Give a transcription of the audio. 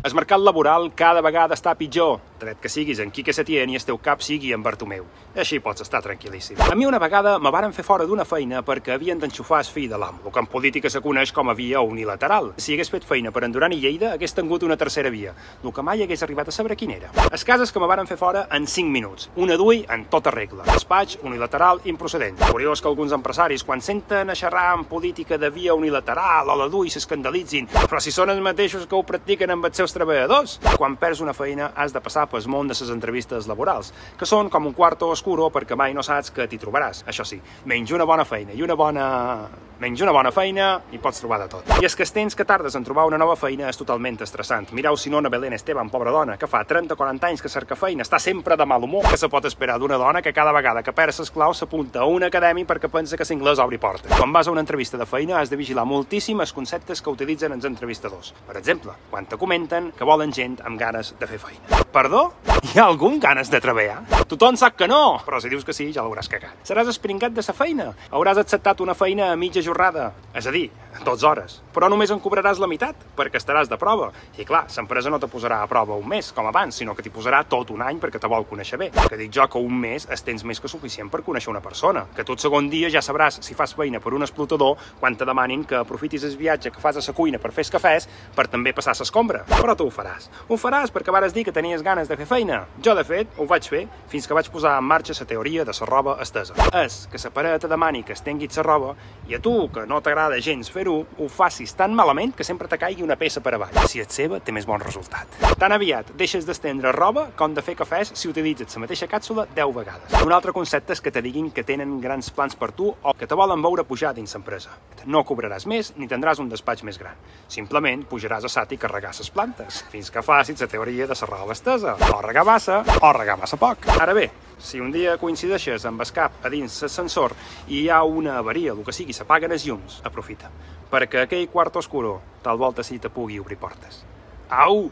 El mercat laboral cada vegada està pitjor, tret que siguis en Quique Setién i el teu cap sigui en Bartomeu. Així pots estar tranquil·líssim. A mi una vegada me varen fer fora d'una feina perquè havien d'enxufar el fill de l'amo, el que en política se coneix com a via unilateral. Si hagués fet feina per en Duran i Lleida, hagués tingut una tercera via, el que mai hagués arribat a saber quina era. Es cases que me varen fer fora en 5 minuts, una d'ui en tota regla. Despatx unilateral improcedent. Curiós que alguns empresaris, quan senten a xerrar en política de via unilateral o la d'ui, s'escandalitzin, però si són els mateixos que ho practiquen amb els seus treballadors. Quan perds una feina has de passar pel món de les entrevistes laborals, que són com un quarto oscuro perquè mai no saps que t'hi trobaràs. Això sí, menys una bona feina i una bona menys una bona feina i pots trobar de tot. I és que els temps que tardes en trobar una nova feina és totalment estressant. Mireu si no una Belén Esteban, pobra dona, que fa 30 o 40 anys que cerca feina, està sempre de mal humor. Que se pot esperar d'una dona que cada vegada que perd ses claus s'apunta a un acadèmic perquè pensa que l'inglès obri portes. Quan vas a una entrevista de feina has de vigilar moltíssim els conceptes que utilitzen els entrevistadors. Per exemple, quan te comenten que volen gent amb ganes de fer feina. Perdó? Hi ha algun ganes de treballar? Tothom sap que no, però si dius que sí, ja l'hauràs cagat. Seràs espringat de sa feina. Hauràs acceptat una feina a mitja jornada, és a dir, 12 hores. Però només en cobraràs la meitat, perquè estaràs de prova. I clar, l'empresa no te posarà a prova un mes, com abans, sinó que t'hi posarà tot un any perquè te vol conèixer bé. Que dic jo que un mes es tens més que suficient per conèixer una persona. Que tot segon dia ja sabràs si fas feina per un explotador quan te demanin que aprofitis el viatge que fas a la cuina per fer cafès per també passar l'escombra. Però tu ho faràs. Ho faràs perquè vares dir que tenies ganes de fer feina. Jo, de fet, ho vaig fer fins que vaig posar en marxa la teoria de la roba estesa. És que la parella te demani que estenguis la roba i a tu, que no t'agrada gens fer-ho, ho facis tan malament que sempre te caigui una peça per avall. Si et seva, té més bon resultat. Tan aviat deixes d'estendre roba com de fer cafès si utilitzes la mateixa càpsula 10 vegades. Un altre concepte és que te diguin que tenen grans plans per tu o que te volen veure pujar dins l'empresa. No cobraràs més ni tindràs un despatx més gran. Simplement pujaràs a sat i carregar les plantes, fins que facis la teoria de serrar l'estesa. O regar massa, o regar massa poc. Ara bé, si un dia coincideixes amb el cap a dins l'ascensor i hi ha una avaria, el que sigui, s'apaguen els llums, aprofita, perquè aquell quart oscuro tal volta sí te pugui obrir portes. Au!